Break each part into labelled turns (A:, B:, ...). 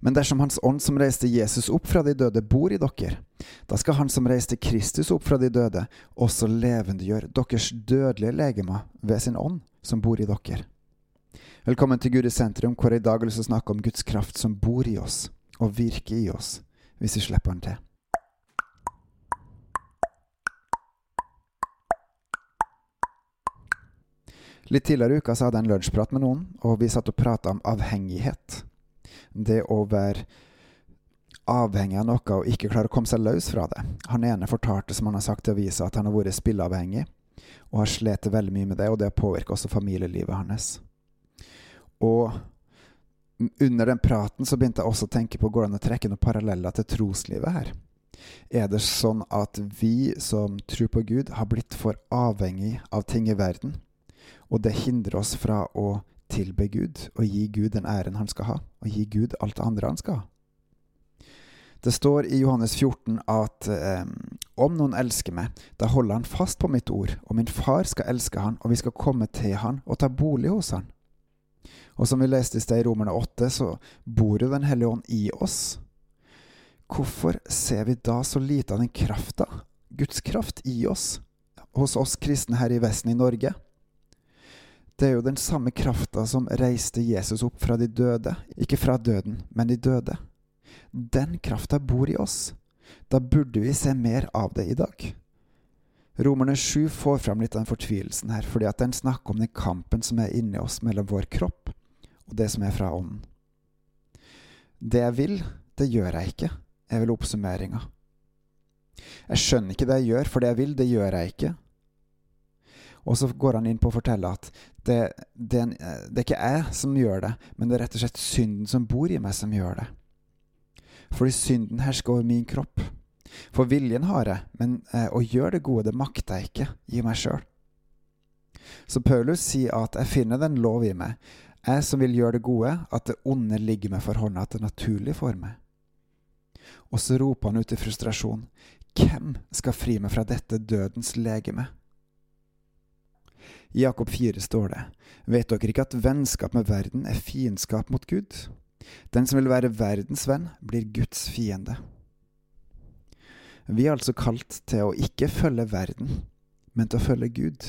A: Men dersom Hans ånd som reiste Jesus opp fra de døde, bor i dere, da skal Han som reiste Kristus opp fra de døde, også levendegjøre deres dødelige legemer ved sin ånd som bor i dere. Velkommen til Gud i sentrum, hvor jeg i dag å snakke om Guds kraft som bor i oss og virker i oss, hvis vi slipper Han til. Litt tidligere i uka så hadde jeg en lunsjprat med noen, og vi satt og prata om avhengighet. Det å være avhengig av noe og ikke klare å komme seg løs fra det. Han ene fortalte, som han har sagt til avisa, at han har vært spilleavhengig, og har slitt veldig mye med det, og det har påvirka også familielivet hans. Og under den praten så begynte jeg også å tenke på går det an å trekke noen paralleller til troslivet her. Er det sånn at vi som tror på Gud, har blitt for avhengig av ting i verden? Og det hindrer oss fra å tilbe Gud og gi Gud den æren han skal ha, og gi Gud alt det andre han skal ha. Det står i Johannes 14 at eh, om noen elsker meg, da holder han fast på mitt ord, og min far skal elske han, og vi skal komme til han og ta bolig hos han. Og som vi leste i sted i Romerne 8, så bor jo Den hellige ånd i oss. Hvorfor ser vi da så lite av den krafta, Guds kraft, i oss, hos oss kristne her i Vesten i Norge? Det er jo den samme krafta som reiste Jesus opp fra de døde. Ikke fra døden, men de døde. Den krafta bor i oss. Da burde vi se mer av det i dag. Romerne 7 får fram litt av den fortvilelsen her, fordi at den snakker om den kampen som er inni oss mellom vår kropp og det som er fra ånden. Det jeg vil, det gjør jeg ikke, er vel oppsummeringa. Jeg skjønner ikke det jeg gjør, for det jeg vil, det gjør jeg ikke. Og så går han inn på å fortelle at det, det, det, er ikke jeg som gjør det, men det er rett og slett synden som bor i meg, som gjør det. Fordi synden hersker over min kropp. For viljen har jeg, men eh, å gjøre det gode, det makter jeg ikke i meg sjøl. Så Paulus sier at jeg finner den lov i meg, jeg som vil gjøre det gode, at det onde ligger meg for hånda, at det er naturlig for meg. Og så roper han ut i frustrasjon, hvem skal fri meg fra dette dødens legeme? I Jakob 4 står det, vet dere ikke at vennskap med verden er fiendskap mot Gud? Den som vil være verdens venn, blir Guds fiende. Vi er altså kalt til å ikke følge verden, men til å følge Gud.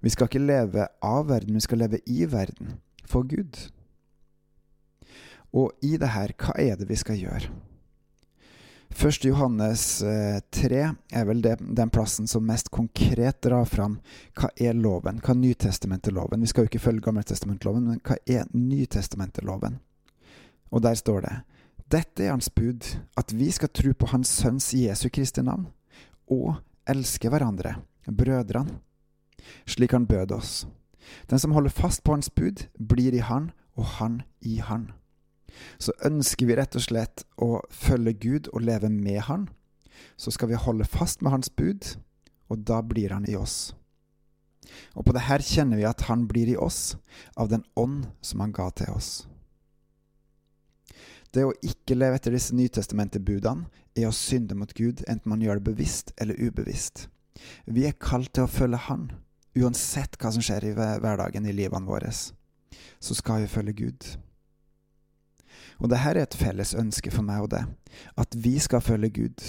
A: Vi skal ikke leve av verden, vi skal leve i verden, for Gud. Og i det her, hva er det vi skal gjøre? 1. Johannes 3 eh, er vel det, den plassen som mest konkret drar fram hva er loven, hva er Nytestamenteloven. Vi skal jo ikke følge Gammeltestamentloven, men hva er Nytestamenteloven? Og der står det dette er hans bud, at vi skal tro på Hans Sønns Jesu Kristi navn, og elske hverandre, brødrene, slik han bød oss. Den som holder fast på Hans bud, blir i Han, og Han i Han så ønsker vi rett og slett å følge Gud og leve med Han, så skal vi holde fast med Hans bud, og da blir Han i oss. Og på det her kjenner vi at Han blir i oss av den ånd som Han ga til oss. Det å ikke leve etter disse nytestamentebudene er å synde mot Gud, enten man gjør det bevisst eller ubevisst. Vi er kalt til å følge Han, uansett hva som skjer i hverdagen i livene våre. Så skal vi følge Gud. Og dette er et felles ønske for meg og det, at vi skal følge Gud.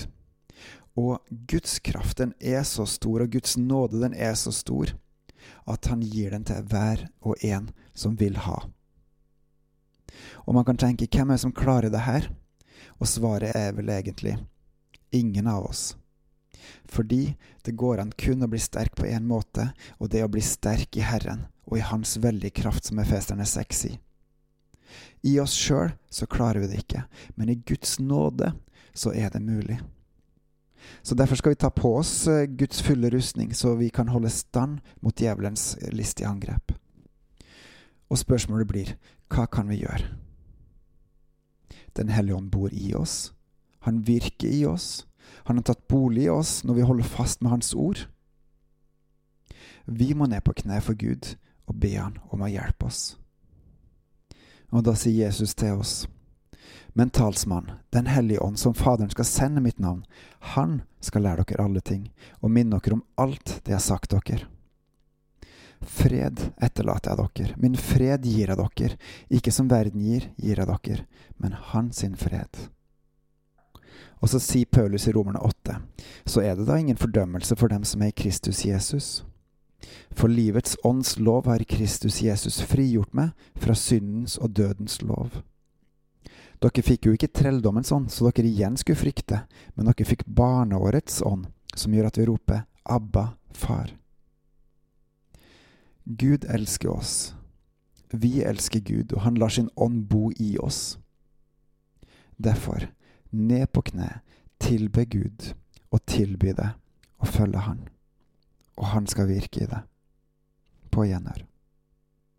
A: Og Guds kraft den er så stor, og Guds nåde den er så stor, at han gir den til hver og en som vil ha. Og man kan tenke hvem er det som klarer det her? Og svaret er vel egentlig ingen av oss. Fordi det går an kun å bli sterk på én måte, og det er å bli sterk i Herren og i Hans veldige kraft, som Efesterne 6 sier. I oss sjøl så klarer vi det ikke, men i Guds nåde så er det mulig. Så Derfor skal vi ta på oss eh, Guds fulle rustning, så vi kan holde stand mot djevelens listige angrep. Og spørsmålet blir hva kan vi gjøre? Den hellige ånd bor i oss. Han virker i oss. Han har tatt bolig i oss når vi holder fast med Hans ord. Vi må ned på kne for Gud og be Han om å hjelpe oss. Og da sier Jesus til oss, men talsmann, Den hellige ånd, som Faderen skal sende mitt navn, han skal lære dere alle ting, og minne dere om alt det jeg har sagt dere. Fred etterlater jeg dere, min fred gir jeg dere, ikke som verden gir, gir jeg dere, men hans sin fred. Og så sier Paulus i Romerne 8, så er det da ingen fordømmelse for dem som er i Kristus Jesus. For livets ånds lov har Kristus Jesus frigjort meg fra syndens og dødens lov. Dere fikk jo ikke trelldommens ånd, så dere igjen skulle frykte, men dere fikk barneårets ånd, som gjør at vi roper Abba, far. Gud elsker oss. Vi elsker Gud, og han lar sin ånd bo i oss. Derfor, ned på kne, tilbe Gud, og tilby det, og følge Han. Og Han skal virke i det. På gjenhør.